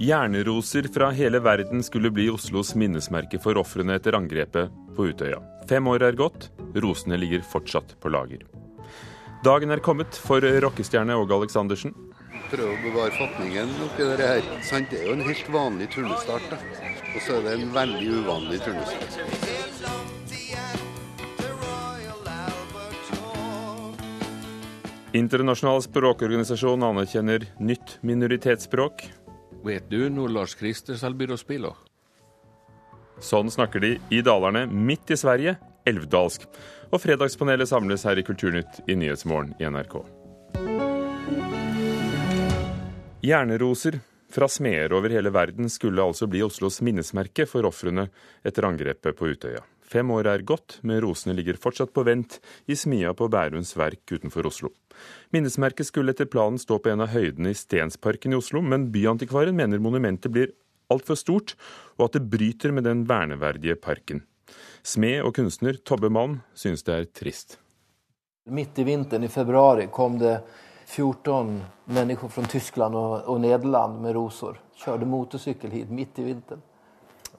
Hjerneroser fra hele verden skulle bli Oslos minnesmerke for ofrene etter angrepet på Utøya. Fem år er gått, rosene ligger fortsatt på lager. Dagen er kommet for rockestjerne Åge Aleksandersen. Prøve å bevare fatningen oppi det her. Sant? Det er jo en helt vanlig turnestart. Da. Og så er det en veldig uvanlig turnestart. Internasjonal språkorganisasjon anerkjenner nytt minoritetsspråk. Vet du når Lars Christer begynne å spille? Sånn snakker de i Dalarne, midt i Sverige, elvdalsk. Og Fredagspanelet samles her i Kulturnytt i Nyhetsmorgen i NRK. Hjerneroser fra smeder over hele verden skulle altså bli Oslos minnesmerke for ofrene etter angrepet på Utøya. Fem år er gått, men rosene ligger fortsatt på vent i smia på Bærums Verk utenfor Oslo. Minnesmerket skulle etter planen stå på en av høydene i Stensparken i Oslo, men byantikvaren mener monumentet blir altfor stort, og at det bryter med den verneverdige parken. Smed og kunstner Tobbe Malm synes det er trist. Midt i vinteren i februar kom det 14 mennesker fra Tyskland og, og Nederland med roser. Kjørte motorsykkel hit midt i vinteren.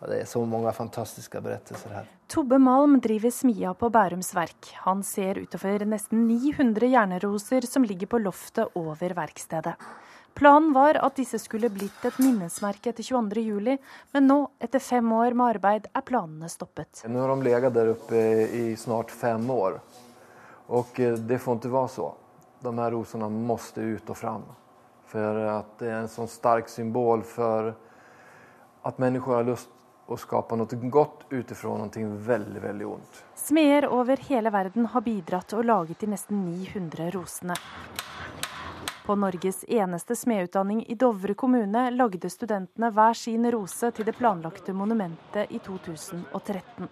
Det er så mange fantastiske berettelser her. Tobbe Malm driver smia på Bærums Verk. Han ser utover nesten 900 hjerneroser som ligger på loftet over verkstedet. Planen var at disse skulle blitt et minnesmerke etter 22.07, men nå, etter fem år med arbeid, er planene stoppet. Nå har de ligget der oppe i snart fem år, og eh, det får ikke være så. De her rosene må ut og fram. For at det er en sånn sterk symbol for at mennesker har lyst og skape noe godt ut ifra noe veldig veldig ondt. Smeder over hele verden har bidratt og laget de nesten 900 rosene. På Norges eneste smedutdanning i Dovre kommune lagde studentene hver sin rose til det planlagte monumentet i 2013.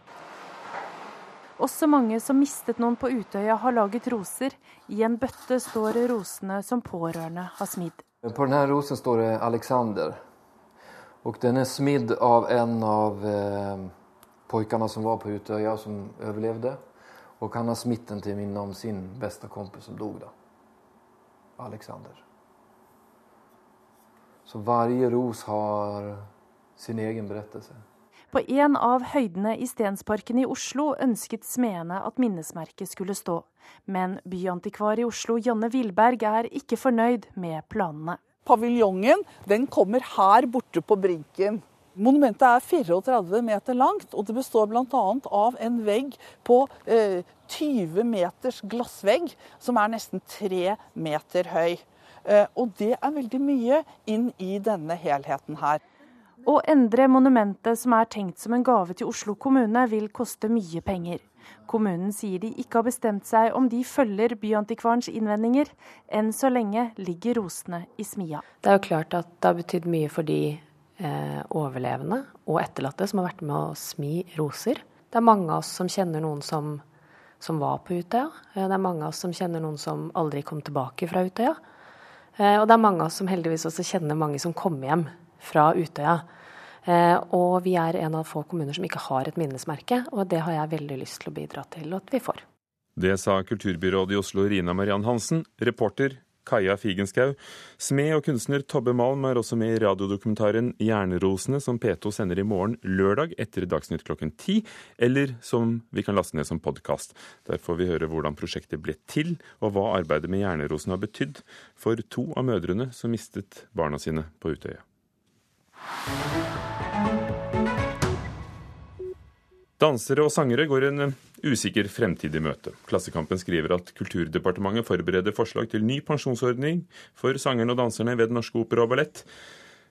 Også mange som mistet noen på Utøya, har laget roser. I en bøtte står rosene som pårørende har smidd. På denne rosen står det 'Alexander'. Og den er smidd av en av eh, pojkarna som var på Utøya, som overlevde. Og han har smitt den til minne om sin beste kompis som dog da. Alexander. Så hver ros har sin egen berettelse. På en av høydene i Stensparken i Oslo ønsket smedene at minnesmerket skulle stå. Men byantikvar i Oslo, Janne Wilberg, er ikke fornøyd med planene. Paviljongen den kommer her borte på brinken. Monumentet er 34 meter langt, og det består bl.a. av en vegg på eh, 20 meters glassvegg, som er nesten 3 meter høy. Eh, og det er veldig mye inn i denne helheten her. Å endre monumentet som er tenkt som en gave til Oslo kommune, vil koste mye penger. Kommunen sier de ikke har bestemt seg om de følger Byantikvarens innvendinger. Enn så lenge ligger rosene i smia. Det er jo klart at det har betydd mye for de eh, overlevende og etterlatte som har vært med å smi roser. Det er mange av oss som kjenner noen som, som var på Utøya. Eh, det er mange av oss som kjenner noen som aldri kom tilbake fra Utøya. Eh, og det er mange av oss som heldigvis også kjenner mange som kom hjem fra Utøya. Eh, og vi er en av få kommuner som ikke har et minnesmerke, og det har jeg veldig lyst til å bidra til at vi får. Det sa kulturbyrådet i Oslo Rina Mariann Hansen. Reporter Kaja Figenschou. Smed og kunstner Tobbe Malm er også med i radiodokumentaren 'Jernrosene', som P2 sender i morgen lørdag etter Dagsnytt klokken ti, eller som vi kan laste ned som podkast. Der får vi høre hvordan prosjektet ble til, og hva arbeidet med Jernrosene har betydd for to av mødrene som mistet barna sine på Utøya. Dansere og sangere går en eh, usikker fremtid i møte. Klassekampen skriver at Kulturdepartementet forbereder forslag til ny pensjonsordning for sangerne og danserne ved Den norske opera og ballett.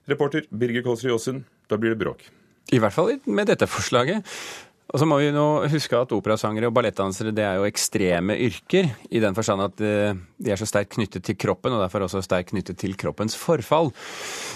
Reporter Birger Kolsrud Jåsund, da blir det bråk. I hvert fall med dette forslaget. Og så må vi nå huske at operasangere og ballettdansere det er jo ekstreme yrker, i den forstand at eh, de er så sterkt knyttet til kroppen, og derfor også sterkt knyttet til kroppens forfall.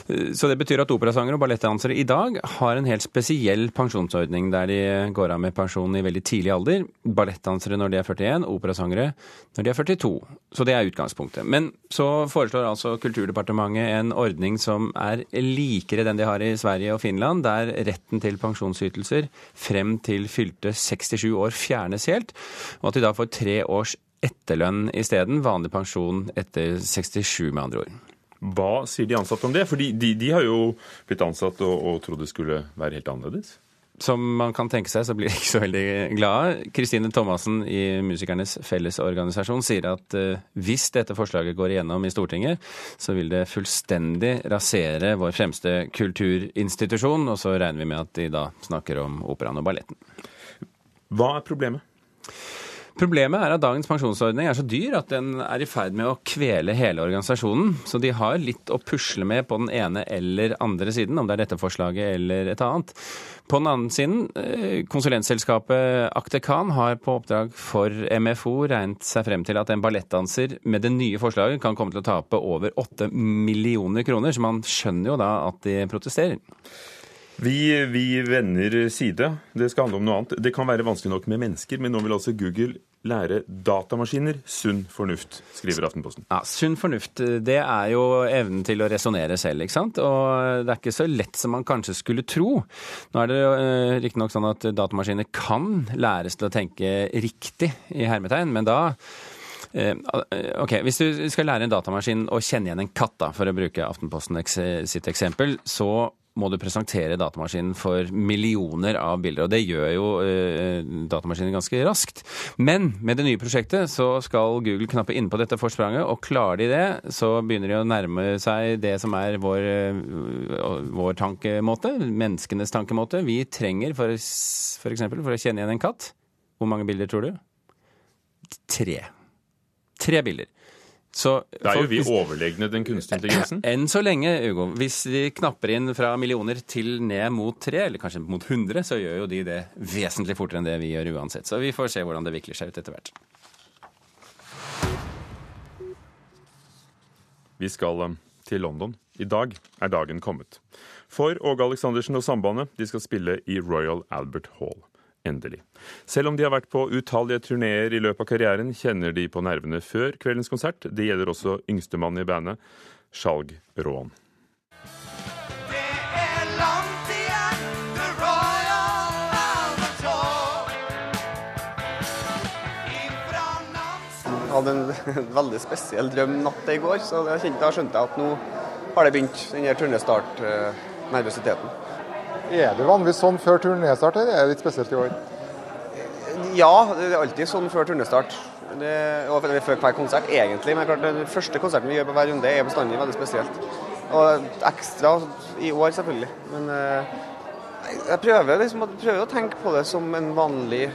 Eh, så det betyr at operasangere og ballettdansere i dag har en helt spesiell pensjonsordning, der de går av med pensjon i veldig tidlig alder. Ballettdansere når de er 41, operasangere når de er 42. Så det er utgangspunktet. Men så foreslår altså Kulturdepartementet en ordning som er likere den de har i Sverige og Finland, der retten til pensjonsytelser frem til til fylte 67 år fjernes helt, og at de da får tre års etterlønn isteden. Vanlig pensjon etter 67, med andre ord. Hva sier de ansatte om det? For de, de, har jo blitt ansatt og, og trodde det skulle være helt annerledes. Som man kan tenke seg, så blir de ikke så veldig glade. Kristine Thomassen i Musikernes Fellesorganisasjon sier at uh, hvis dette forslaget går igjennom i Stortinget, så vil det fullstendig rasere vår fremste kulturinstitusjon. Og så regner vi med at de da snakker om operaen og balletten. Hva er problemet? Problemet er at dagens pensjonsordning er så dyr at den er i ferd med å kvele hele organisasjonen. Så de har litt å pusle med på den ene eller andre siden, om det er dette forslaget eller et annet. På den annen siden, konsulentselskapet konsulentselskapet Aktekan har på oppdrag for MFO regnet seg frem til at en ballettdanser med det nye forslaget kan komme til å tape over åtte millioner kroner, så man skjønner jo da at de protesterer. Vi, vi, vender side. Det skal handle om noe annet. Det kan være vanskelig nok med mennesker, men nå vil altså Google lære datamaskiner sunn fornuft, skriver Aftenposten. Ja, Sunn fornuft, det er jo evnen til å resonnere selv, ikke sant. Og det er ikke så lett som man kanskje skulle tro. Nå er det uh, riktignok sånn at datamaskiner kan læres til å tenke riktig, i hermetegn, men da eh, Ok, Hvis du skal lære en datamaskin å kjenne igjen en katt, da, for å bruke Aftenposten sitt eksempel, så må du presentere datamaskinen for millioner av bilder. Og det gjør jo eh, datamaskinen ganske raskt. Men med det nye prosjektet så skal Google knappe inn på dette forspranget, og klarer de det, så begynner de å nærme seg det som er vår, uh, vår tankemåte, menneskenes tankemåte. Vi trenger for, for eksempel, for å kjenne igjen en katt Hvor mange bilder tror du? Tre. Tre bilder. Så, da er jo vi overlegne den kunstige intelligensen. Enn så lenge, Ugo. Hvis de knapper inn fra millioner til ned mot tre, eller kanskje mot 100, så gjør jo de det vesentlig fortere enn det vi gjør uansett. Så vi får se hvordan det vikler seg ut etter hvert. Vi skal um, til London. I dag er dagen kommet. For Åge Aleksandersen og Sambandet de skal spille i Royal Albert Hall endelig. Selv om de har vært på utallige turneer i løpet av karrieren, kjenner de på nervene før kveldens konsert. Det gjelder også yngstemannen i bandet, Skjalg Råen. Jeg hadde en veldig spesiell drøm natt i går, så da skjønte jeg at nå har det begynt, den turnestart-nervøsiteten. Er det vanligvis sånn før turnestart, eller er det litt spesielt i år? Ja, det er alltid sånn før turnestart. Det, og før hver konsert, egentlig. Men klart, den første konserten vi gjør på hver runde, er bestandig veldig spesielt. Og ekstra i år, selvfølgelig. Men eh, jeg prøver, liksom, prøver å tenke på det som en vanlig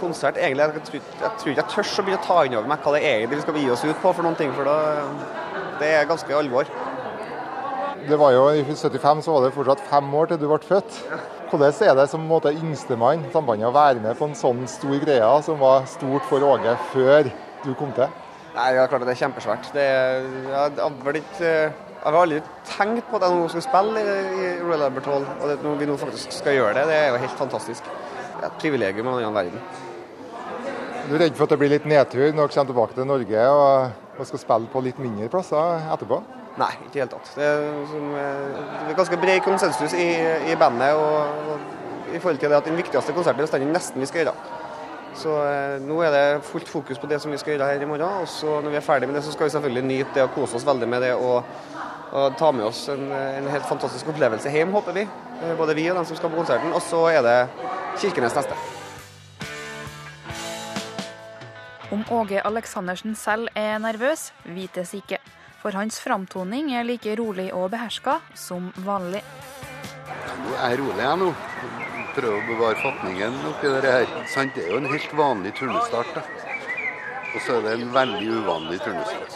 konsert. Egentlig, jeg, tror, jeg tror ikke jeg tør å begynne å ta inn over meg hva det egentlig skal vi gi oss ut på for noen ting, for da, det er ganske alvor. Det var jo I 75 så var det fortsatt fem år til du ble født. Hvordan er det som måte, yngstemann sambandet å være med på en sånn stor greie som var stort for Åge før du kom til? Nei, det er klart at det er kjempesvært. Det, jeg, har ikke, jeg har aldri tenkt på at jeg nå skal spille i, i Royal Albert Hall. Og det, når vi nå faktisk skal gjøre det, det er jo helt fantastisk. Det er et privilegium av en annen verden. Du er redd for at det blir litt nedtur når dere kommer tilbake til Norge og, og skal spille på litt mindre plasser etterpå? Nei, ikke i det hele tatt. Det er, som, eh, det er ganske bred konsensus i, i bandet og, og, i forhold til det at den viktigste konserten er den nesten vi skal gjøre. Så eh, nå er det fullt fokus på det som vi skal gjøre her i morgen. Og så når vi er ferdig med det, så skal vi selvfølgelig nyte det og kose oss veldig med det. Og, og ta med oss en, en, helt fantastisk opplevelse hjem, håper vi. Eh, både vi og dem som skal på konserten. Og så er det Kirkenes neste. Om Åge Aleksandersen selv er nervøs, vites ikke for hans framtoning er like rolig og beherska som vanlig. Nå er jeg rolig, jeg nå. Prøver å bevare fatningen oppi det her. Sant, det er jo en helt vanlig turnestart. da. Og så er det en veldig uvanlig turnestart.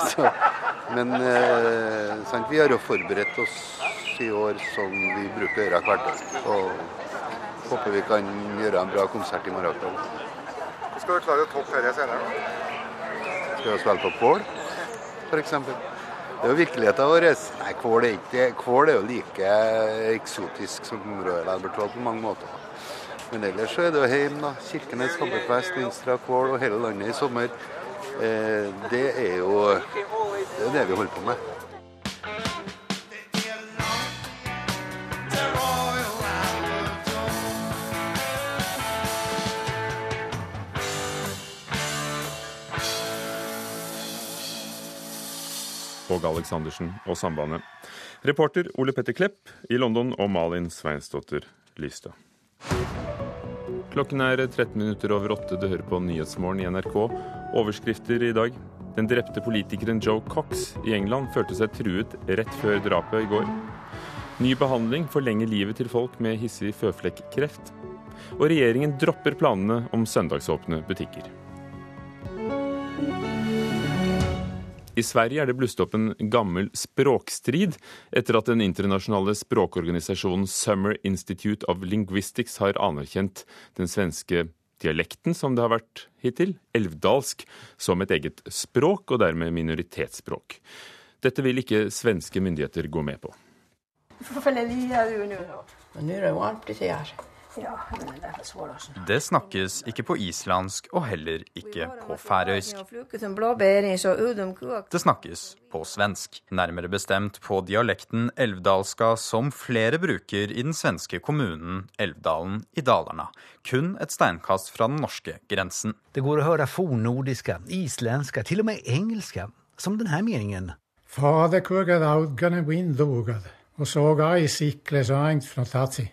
men eh, sant, vi har jo forberedt oss i år som vi bruker å gjøre hvert år. Og håper vi kan gjøre en bra konsert i morgen. Skal du klare å toppe dette senere? Skal vi spille på Pål? f.eks. Det er jo virkeligheten vår. Nei, Kål er, ikke, kål er jo like eksotisk som Albert på mange måter. Men ellers så er det jo heim, da. Kirkenes, Hammerfest, Vinstra, Kål og hele landet i sommer. Eh, det er jo det, er det vi holder på med. Åge Aleksandersen og Sambandet. Reporter Ole Petter Klepp i London og Malin Sveinsdottir Lystad. Klokken er 13 minutter over åtte. Du hører på Nyhetsmorgen i NRK. Overskrifter i dag. Den drepte politikeren Joe Cox i England følte seg truet rett før drapet i går. Ny behandling forlenger livet til folk med hissig føflekkreft. Og regjeringen dropper planene om søndagsåpne butikker. I Sverige er det blusset opp en gammel språkstrid etter at den internasjonale språkorganisasjonen Summer Institute of Linguistics har anerkjent den svenske dialekten som det har vært hittil, elvdalsk, som et eget språk og dermed minoritetsspråk. Dette vil ikke svenske myndigheter gå med på. Nå er det varmt ute her. Det snakkes ikke på islandsk og heller ikke på færøysk. Det snakkes på svensk, nærmere bestemt på dialekten elvdalska som flere bruker i den svenske kommunen Elvdalen i Dalarna, kun et steinkast fra den norske grensen. Det går å høre fornordiske, isländska, til og med engelske, som denne meningen. Fader kurgad audgane vindlogad, og såga ei sikle så engt fra tatsi.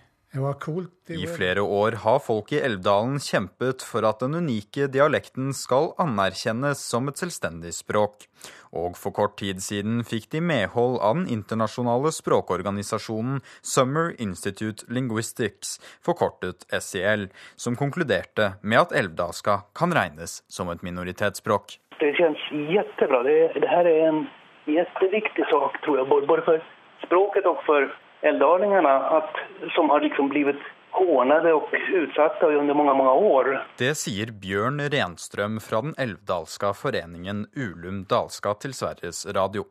I flere år har folk i Elvdalen kjempet for at den unike dialekten skal anerkjennes som et selvstendig språk. Og for kort tid siden fikk de medhold av den internasjonale språkorganisasjonen Summer Institute Linguistics, forkortet SIL, som konkluderte med at elvdalska kan regnes som et minoritetsspråk. Det kjennes kjempebra. Det, det her er en kjempeviktig sak, tror jeg, både for språket og for älvdalingarna att, som har liksom blivit hånade och utsatta under mange, mange år. Det sier Bjørn Renstrøm fra den elvdalska foreningen Ulum Dalska til Sveriges Radio.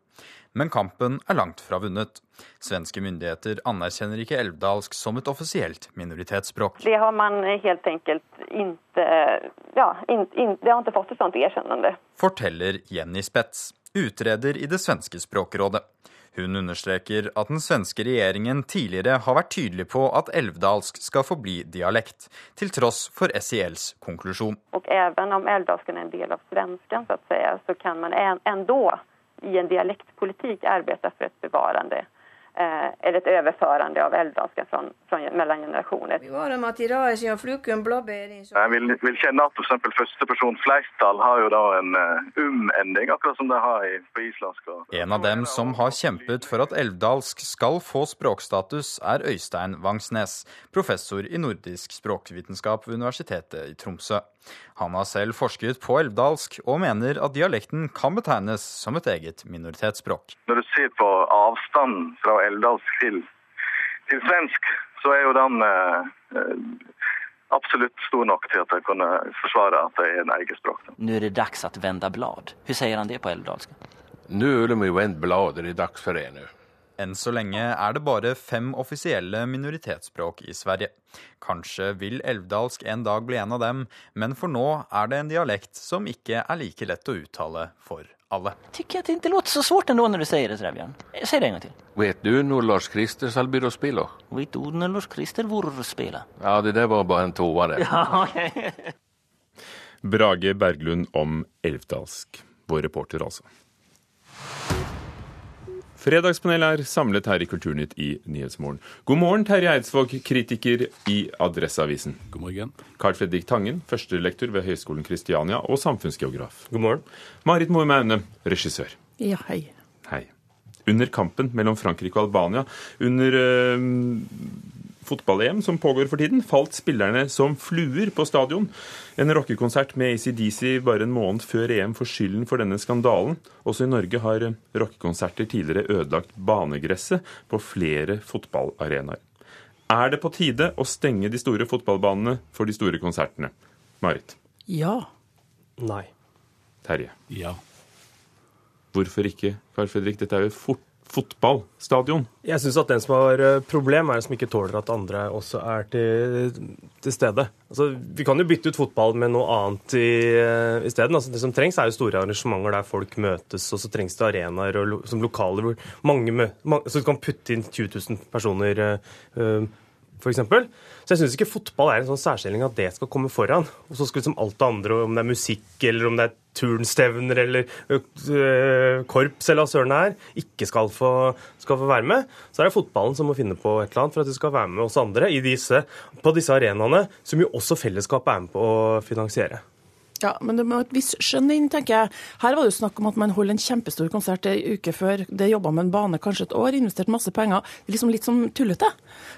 Men kampen er langt fra vunnet. Svenske myndigheter anerkjenner ikke elvdalsk som et offisielt minoritetsspråk. Det har man helt enkelt ikke ja, in, in, Det har ikke fått et sånt erkjennelse. Forteller Jenny Spets, utreder i det svenske språkrådet. Hun understreker at den svenske regjeringen tidligere har vært tydelig på at elvdalsk skal forbli dialekt, til tross for SILs konklusjon. Og even om elvdalsken er en del av svensken, så, si, så kan man endå i en dialektpolitikk arbeide for et bevarende eller et overførende av älvdalskan fra, fra, mellom generasjoner. Jeg vil, vil kjenne at f.eks. førsteperson flertall har jo da en um-ending, akkurat som de har i, på islandsk. En av dem som har kjempet for at elvdalsk skal få språkstatus, er Øystein Vangsnes, professor i nordisk språkvitenskap ved Universitetet i Tromsø. Han har selv forsket på elvdalsk, og mener at dialekten kan betegnes som et eget minoritetsspråk. Når du ser på avstanden fra elvdalsk til, til svensk, så er jo den eh, absolutt stor nok til at jeg kunne forsvare at det er en eget språk. Nå er det dags å vende blad. Hvordan sier han det på elvdalsk? Nå er det vende blad, det er dags for det nå. Enn så lenge er det bare fem offisielle minoritetsspråk i Sverige. Kanskje vil elvdalsk en dag bli en av dem, men for nå er det en dialekt som ikke er like lett å uttale for alle. Tykker at det ikke låter så svårt ändå når du sier det, Trevjan. Si det en gang til. Vet du når Lars Christer skal begynne å spille? Vet du når Lars Christer hvor spiller? Ja, det der var bare en toa, det. Ja, okay. Brage Berglund om elvdalsk. Vår reporter, altså. Fredagspanelet er samlet her i Kulturnytt i Nyhetsmorgen. God morgen, Terje Eidsvåg, kritiker i Adresseavisen. God morgen. Carl Fredrik Tangen, førstelektor ved Høgskolen Kristiania og samfunnsgeograf. God morgen. Marit Moe Maune, regissør. Ja, hei. Hei. Under kampen mellom Frankrike og Albania, under øh, fotball-EM som pågår for tiden, falt spillerne som fluer på stadion. En rockekonsert med ACDC bare en måned før EM får skylden for denne skandalen. Også i Norge har rockekonserter tidligere ødelagt banegresset på flere fotballarenaer. Er det på tide å stenge de store fotballbanene for de store konsertene? Marit? Ja. Nei. Terje? Ja. Hvorfor ikke, Carl Fredrik? Dette er jo fort fotballstadion. Jeg syns at den som har problem, er den som ikke tåler at andre også er til, til stede. Altså, vi kan jo bytte ut fotball med noe annet isteden. Altså, det som trengs, er jo store arrangementer der folk møtes, og så trengs det arenaer og, som lokaler hvor mange, mange, Så du kan putte inn 20 000 personer uh, f.eks. Så jeg syns ikke fotball er en sånn særstilling at det skal komme foran. Og så skal liksom alt det andre, om det er musikk eller om det er turnstevner eller øh, korps eller hva søren det er, ikke skal få, skal få, være med. Så er det fotballen som må finne på et eller annet for at de skal være med oss andre disse, på disse arenaene, som jo også fellesskapet er med på å finansiere. Ja, men det må et visst skjønn inn, tenker jeg. Her var det jo snakk om at man holder en kjempestor konsert ei uke før. Det jobba med en bane kanskje et år, investert masse penger. Det er liksom litt som tullete.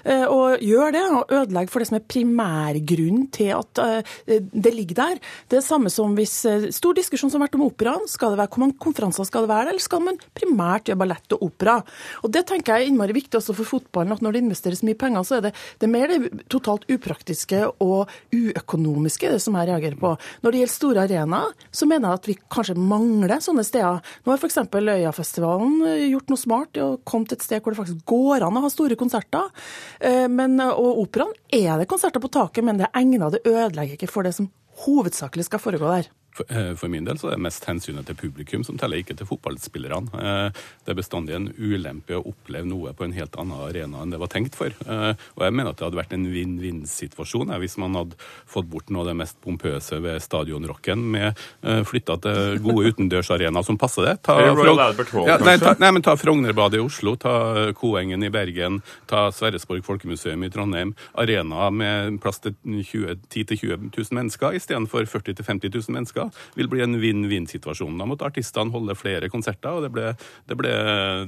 Eh, og gjør det, og ødelegger for det som er primærgrunnen til at eh, det ligger der. Det er samme som hvis eh, Stor diskusjon som har vært om operaen. Skal det være, Hvor mange konferanser skal det være, eller skal man primært gjøre ballett og opera? Og Det tenker jeg er innmari viktig også for fotballen, at når det investeres mye penger, så er det, det er mer det totalt upraktiske og uøkonomiske det som jeg reagerer på. Når det gjelder store arenaer, så mener jeg at vi kanskje mangler sånne steder. Nå har f.eks. Øyafestivalen eh, gjort noe smart og kommet et sted hvor det faktisk går an å ha store konserter. Eh, men, og operaen er det konserter på taket, men det er egnet, det ødelegger ikke for det som hovedsakelig skal foregå der. Eh, for min del så er det mest hensynet til publikum som teller, ikke til fotballspillerne. Eh, det er bestandig en ulempe å oppleve noe på en helt annen arena enn det var tenkt for. Eh, og jeg mener at det hadde vært en vinn-vinn-situasjon hvis man hadde fått bort noe av det mest pompøse ved stadionrocken, med flytta til gode utendørsarenaer som passer det. Ta, Royal Albert Hall, ja, nei, ta, nei, men ta Frognerbadet i Oslo, ta Koengen i Bergen, ta Sverresborg folkemuseum i Trondheim. Arenaer med plass til 10 000-20 000 mennesker istedenfor 40 000-50 000 mennesker vil bli en vinn-vinn-situasjon. Da måtte artistene holde flere konserter, og det ble, det ble,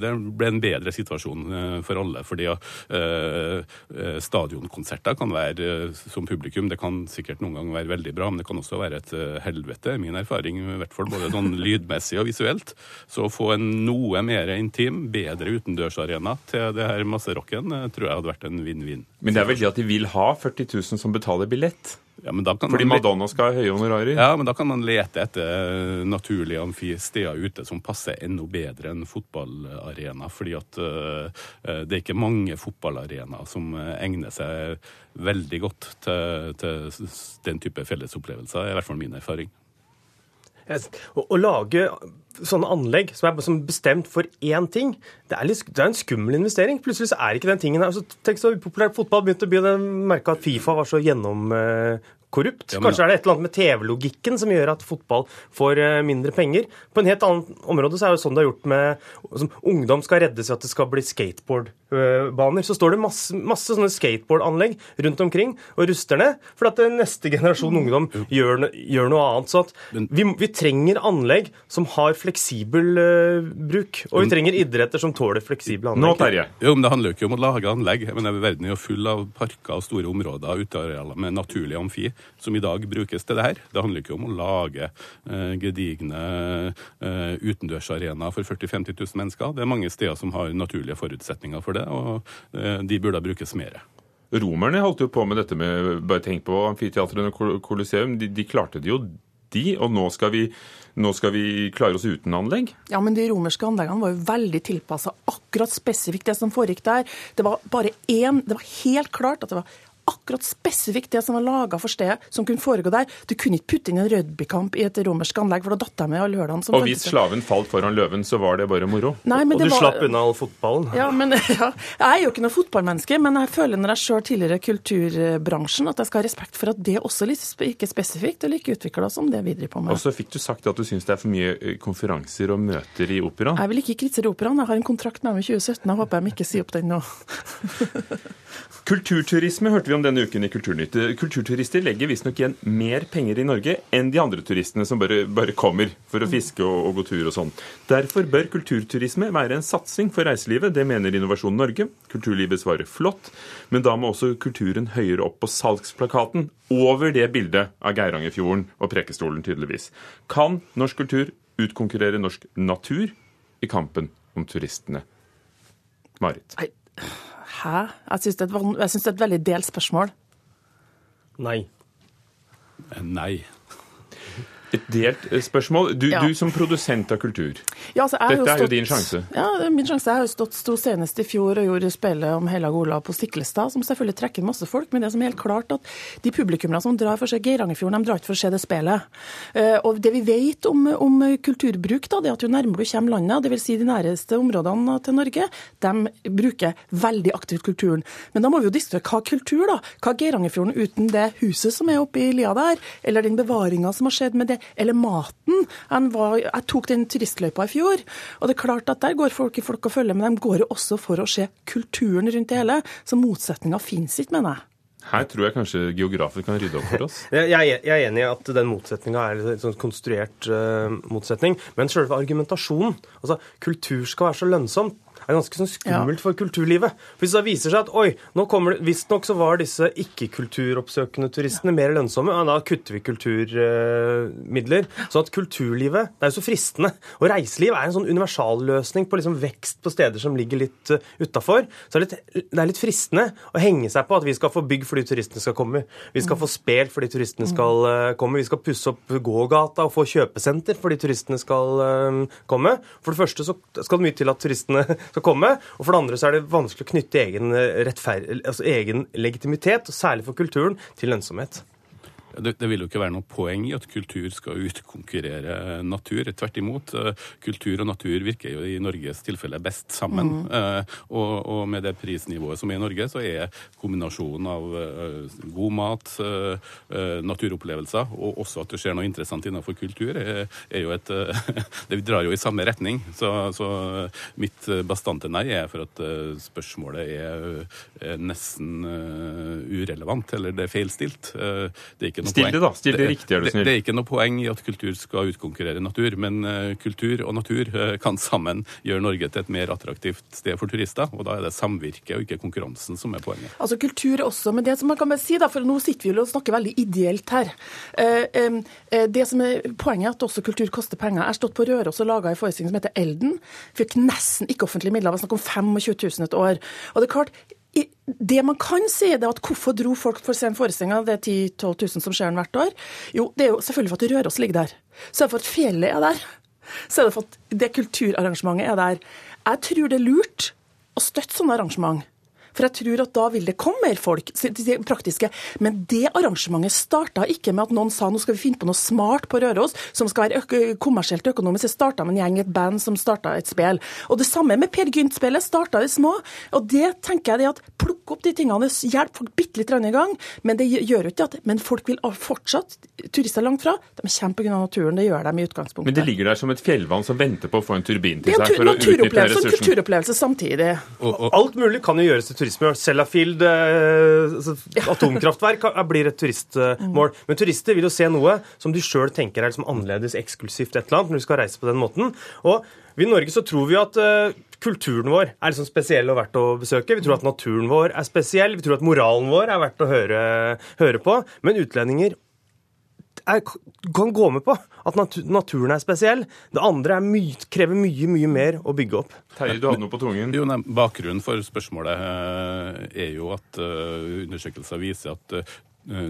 det ble en bedre situasjon eh, for alle. fordi uh, stadionkonserter kan være som publikum, det kan sikkert noen ganger være veldig bra, men det kan også være et helvete, min erfaring, i hvert fall både sånn lydmessig og visuelt. Så å få en noe mer intim, bedre utendørsarena til det her masserocken, tror jeg hadde vært en vinn-vinn. Men det er vel det at de vil ha 40 000 som betaler billett? Ja, Fordi Madonna skal ha høye honorarer? Ja, men da kan man lete etter naturlige amfisteder ute som passer enda bedre enn fotballarena. Fordi at uh, det er ikke mange fotballarenaer som egner seg veldig godt til, til den type fellesopplevelser. er i hvert fall min erfaring. Å lage sånne anlegg som er bestemt for én ting, det er, litt, det er, en skummel investering. Plutselig så er ikke den tingen altså, Tenk så upopulært fotball begynte å bli. Merka at Fifa var så gjennom korrupt. Ja, men, Kanskje er det et eller annet med TV-logikken som gjør at fotball får eh, mindre penger. På en helt annet område så er det sånn det er gjort med som Ungdom skal reddes ved at det skal bli skateboardbaner. Så står det masse, masse sånne skateboardanlegg rundt omkring og ruster ned. For at neste generasjon ungdom gjør, gjør noe annet. Så vi, vi, trenger anlegg som har fleksibel uh, bruk. Og vi trenger idretter som tåler fleksible anlegg. Nå, Terje. Jo, men Det handler jo ikke om å lage anlegg. Men Verden er jo full av parker og store områder utearealer med naturlig amfi som i dag brukes til det her. Det handler ikke om å lage eh, gedigne eh, utendørsarenaer for 40 000-50 000 mennesker. Det er mange steder som har naturlige forutsetninger for det, og eh, de burde brukes mer. Romerne holdt jo på med dette med Bare tenk på amfiteatrene og Colosseum. De, de klarte det jo, de. Og nå skal vi nå skal vi klare oss uten anlegg? Ja, men de romerske anleggene var jo veldig tilpassa akkurat spesifikt det som foregikk der. Det var bare én Det var helt klart at det var akkurat spesifikt det som var laga for stedet, som kunne foregå der. Du kunne ikke putte inn en rugbykamp i et romersk anlegg, for da datt jeg med alle lørdagen. Og hvis slaven falt foran løven, så var det bare moro? Nei, og du var... slapp unna all fotballen? Ja, men ja, Jeg er jo ikke noe fotballmenneske, men jeg føler når jeg sjøl tilhører kulturbransjen, at jeg skal ha respekt for at det også ikke er spesifikt og like utvikla som det vi driver på med. Og så fikk du sagt at du syns det er for mye eh, konferanser og møter i operaen? Jeg vil ikke kritisere operaen. Jeg har en kontrakt med dem i 2017. Jeg håper de ikke sier opp den nå. Kulturturisme hørte vi om denne uken i Kulturnytt. Kulturturister legger visstnok igjen mer penger i Norge enn de andre turistene som bare, bare kommer for å fiske og, og, gå tur og sånn. Derfor bør kulturturisme være en satsing for reiselivet. Det mener Innovasjon Norge. Kulturlivet svarer flott, men da må også kulturen høyere opp på salgsplakaten. Over det bildet av Geirangerfjorden og Prekestolen, tydeligvis. Kan norsk kultur utkonkurrere norsk natur i kampen om turistene? Marit. Nei. Hæ? Jeg syns det, det, er et veldig delt spørsmål. Nei. Nei. Et delt eh, spørsmål. Du, Ja. du som produsent av kultur. Ja, altså, Dette er jo din sjanse. Ja, min sjanse. Jeg har jo stått sto senest i fjor og gjorde spillet om Hellag Olav på Stiklestad, som selvfølgelig trekker masse folk. Men det som er helt klart at de publikummerne som drar for å se Geirangerfjorden, de drar ikke for å se det spillet. Eh, Og det vi vet om, om kulturbruk, da, det er at jo nærmere du kommer landet, dvs. Si de næreste områdene til Norge, de bruker veldig aktivt kulturen. Men da må vi jo diskutere hva kultur, da? Hva er Geirangerfjorden uten det huset som er oppe i lia der? Eller den bevaringa som har skjedd med det? Eller maten? Var, jeg tok den turistløypa i fjor, og det er klart at der går folk i folk og følger, men de går jo også for å se kulturen rundt det hele. Så motsetninga fins ikke, mener jeg. Her tror jeg kanskje geografen kan rydde opp for oss. Jeg, jeg jeg er enig i at den motsetninga er en sånn konstruert eh, motsetning. Men selve argumentasjonen Altså, kultur skal være så lønnsomt. Er ganske sånn skummelt for kulturlivet. Hvis det viser seg at oi, nå kommer det, visstnok så var disse ikke-kulturoppsøkende turistene mer lønnsomme, ja, da kutter vi kulturmidler. Så at kulturlivet Det er jo så fristende. Og reiseliv er en sånn universalløsning på liksom vekst på steder som ligger litt uh, utafor. Så det er, litt, det er litt fristende å henge seg på at vi skal få bygg fordi turistene skal komme. Vi skal få spel fordi turistene skal uh, komme. Vi skal pusse opp gågata og få kjøpesenter fordi turistene skal uh, komme. For det første så skal det mye til at turistene skal komme, og for det andre så er det vanskelig å knytte egen, altså egen legitimitet, særlig for kulturen, til lønnsomhet. Det, det vil jo ikke være noe poeng i at kultur skal utkonkurrere natur. Tvert imot. eh, Kultur og natur virker jo i Norges tilfelle best sammen. Mm. Eh, Og, og med det prisnivået som er i Norge, så er kombinasjonen av eh, god mat, eh, eh, naturopplevelser, og også at det skjer noe interessant innenfor kultur, er, er jo et eh, Det drar jo i samme retning. Så, så mitt bastante nei er for at spørsmålet er, nesten urelevant, eller det er feilstilt. Det er ikke noe Still poeng. det da, still det riktig, er du det, snill. det er ikke noe poeng i at kultur skal utkonkurrere natur, men uh, kultur og natur uh, kan sammen gjøre Norge til et mer attraktivt sted for turister, og da er det samvirket og ikke konkurransen som er poenget. Altså Kultur også, men det som man kan bare si da, for nå sitter vi jo og snakker veldig ideelt her. Uh, um, det som er Poenget er at også kultur koster penger. Jeg har stått på Røros og laga en forestilling som heter Elden. Fikk nesten ikke offentlige midler, det var snakk om 25 000 et år. Og det er klart, det man kan si, er at hvorfor dro folk for å se en forestilling av det er 10 000-12 000 som ser den hvert år? Jo, det er jo selvfølgelig for at Røros ligger der. Så er det for at fjellet er der. Så er det for at det kulturarrangementet er der. Jeg tror det er lurt å støtte sånne arrangement. For jeg tror at da vil det komme mer folk. er praktiske. Men det arrangementet starta ikke med at noen sa nå skal vi finne på noe smart på Røros som skal være øko kommersielt og økonomisk. Det starta med en gjeng, et band som starta et spill. Og det samme med Per Gynt-spillet. Starta i små. Og det tenker jeg det at plukk opp de tingene, hjelp folk bitte litt i gang. Men det gjør jo ikke at Men folk vil fortsatt, turister langt fra, de kommer pga. naturen. Det gjør de i utgangspunktet. Men det ligger der som et fjellvann som venter på å få en turbin til er seg for å utnytte naturopplevelse og ressursen. kulturopplevelse samtidig. Alt mulig kan jo gjøres til turisme. Sellafield, eh, altså, atomkraftverk, er- blir et turistmål. Men turister vil jo se noe som de sjøl tenker er liksom annerledes, eksklusivt et eller annet, når de skal reise på den måten. Og vi i Norge så tror vi at eh, kulturen vår er liksom spesiell og verdt å besøke. Vi tror at naturen vår er spesiell. Vi tror at moralen vår er verdt å høre, høre på. Men utlendinger er, kan gå med på at naturen er spesiell. Det andre er mye, krever mye, mye mer å bygge opp. Terje, du hadde noe på tungen? Jo, nei, bakgrunnen for spørsmålet eh, er jo at eh, undersøkelser viser at eh,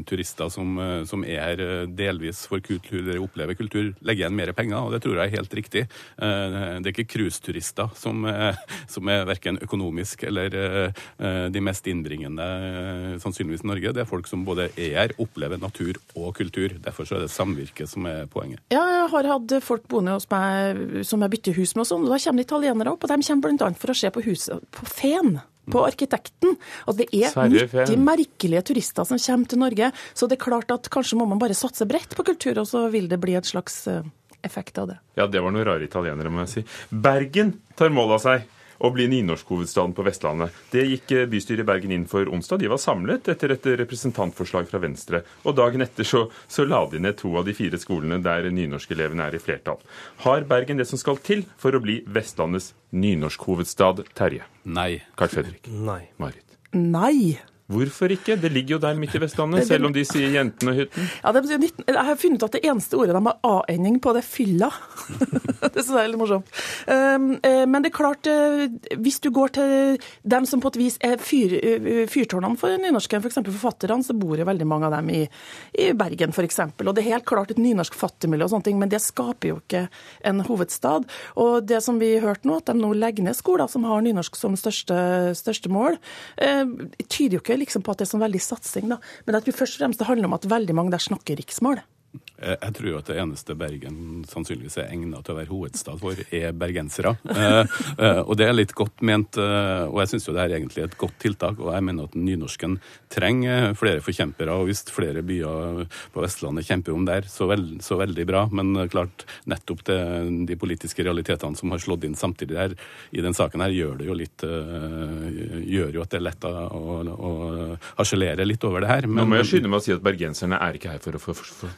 turister som, eh, som er eh, delvis for kultur, opplever kultur, legger igjen mer penger, og det tror jeg er helt riktig. Eh, Det er ikke cruiseturister som, eh, som er verken økonomisk eller eh, eh, de mest innbringende, eh, sannsynligvis i Norge. Det er folk som både er her, opplever natur og kultur. Derfor er det samvirket som er poenget. Ja, jeg har hatt folk boende hos meg som jeg bytter hus med, og sånn, og da kommer italienere opp. Og de kommer bl.a. for å se på huset på Fen. På arkitekten. Og det er Sverre 90 merkelige turister som kommer til Norge. Så det er klart at kanskje må man bare satse bredt på kultur, og så vil det bli et slags eh, effekt av det. Ja, det var noen rare italienere, må jeg si. Bergen tar mål av seg å bli nynorskhovedstaden på Vestlandet. Det gikk eh, bystyret i Bergen inn for onsdag. De var samlet etter et representantforslag fra Venstre. Og dagen etter så, så la de ned to av de fire skolene der nynorskelevene er i flertall. Har Bergen det som skal til for å bli Vestlandets nynorskhovedstad, Terje? Nei. Carl Fredrik? Nei. Marit? Nei. Hvorfor ikke? Det ligger jo der midt i Vestlandet, selv om de sier Jentenehytten. Ja, det, jeg har funnet ut at det eneste ordet de har A-ending på, det er fylla. det synes jeg er litt morsomt. Um, eh, men det er klart, eh, hvis du går til dem som på et vis er fyr, eh, fyrtårnene for nynorsken, f.eks. For forfatterne, så bor jo veldig mange av dem i, i Bergen f.eks. Og det er helt klart et nynorsk fattigmiljø og sånne ting, men det skaper jo ikke en hovedstad. Og det som vi hørte nå, at de nå legger ned skoler som har nynorsk som største, største mål, tyder jo ikke liksom på at det er sånn veldig satsing, da. Men jeg tror først og fremst det handler om at veldig mange der snakker riksmål. Eh, jeg tror at det eneste Bergen sannsynligvis er egnet til å være hovedstad for, er bergensere. Eh, eh, og det er litt godt ment, og jeg syns jo det er egentlig et godt tiltak. Og jeg mener at nynorsken trenger flere forkjempere, og hvis flere byer på Vestlandet kjemper om der, så, veld, så veldig bra. Men klart, nettopp det, de politiske realitetene som har slått inn samtidig her i den saken her, gjør det jo litt Gjør jo at det er lett å, å harselere litt over det her. Men, Nå må jeg skynde meg å si at bergenserne er ikke her for å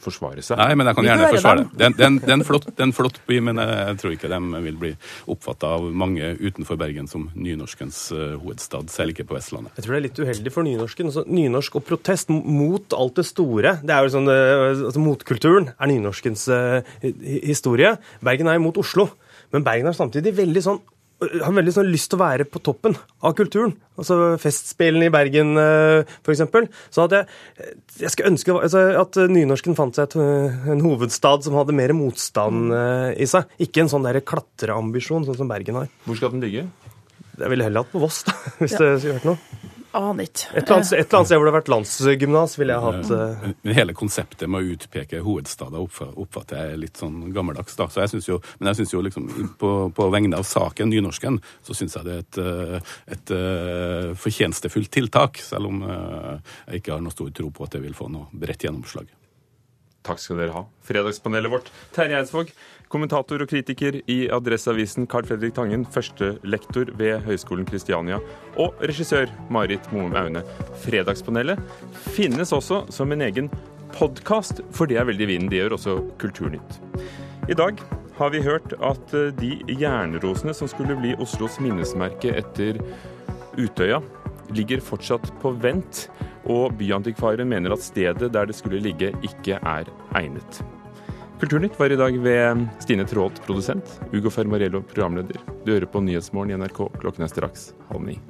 forsvare seg. Nei, men jeg kan gjerne forsvare det. Det er en flott, flott, by, men jeg tror ikke de vil bli oppfatta av mange utenfor Bergen som nynorskens uh, hovedstad, selv ikke på Vestlandet. Jeg tror det er litt uheldig for nynorsken. Altså, nynorsk og protest mot alt det store. Det er jo sånn, uh, altså, Motkulturen er nynorskens uh, historie. Bergen er imot Oslo. Men Bergen er samtidig veldig sånn har veldig sånn lyst til å være på toppen av kulturen. Altså Festspillene i Bergen, eh, f.eks. Så at jeg, jeg skulle ønske altså, at nynorsken fant seg et, eh, en hovedstad som hadde mer motstand eh, i seg. Ikke en sånn der klatreambisjon, sånn som Bergen har. Hvor skal den ligge? Jeg ville heller hatt på Voss, da, hvis ja. det skulle vært noe. Aner ikke. Et eller, annet, et eller annet sted hvor det har vært landsgymnas, ville jeg hatt uh... Hele konseptet med å utpeke hovedstader oppfatter jeg litt sånn gammeldags. da. Så jeg synes jo, Men jeg syns jo liksom på, på, vegne av saken nynorsken, så syns jeg det er et, eh, et, et uh, fortjenestefullt tiltak. Selv om uh, jeg ikke har noe stor tro på at det vil få noe bredt gjennomslag. Takk skal dere ha. Fredagspanelet vårt. Terje Eidsvåg, kommentator og kritiker i Adresseavisen. Carl Fredrik Tangen, førstelektor ved Høgskolen Kristiania. Og regissør Marit Moum Aune. Fredagspanelet finnes også som en egen podkast, for det er veldig vinden. Det gjør også Kulturnytt. I dag har vi hørt at eh, de jernrosene som skulle bli Oslos minnesmerke etter Utøya, ligger fortsatt på vent og Byantikvaren mener at stedet der det skulle ligge, ikke er egnet. Kulturnytt var i dag ved Stine Traalt, produsent, Ugo Fermarello, programleder. Du hører på Nyhetsmorgen i NRK. Klokken er straks halv ni.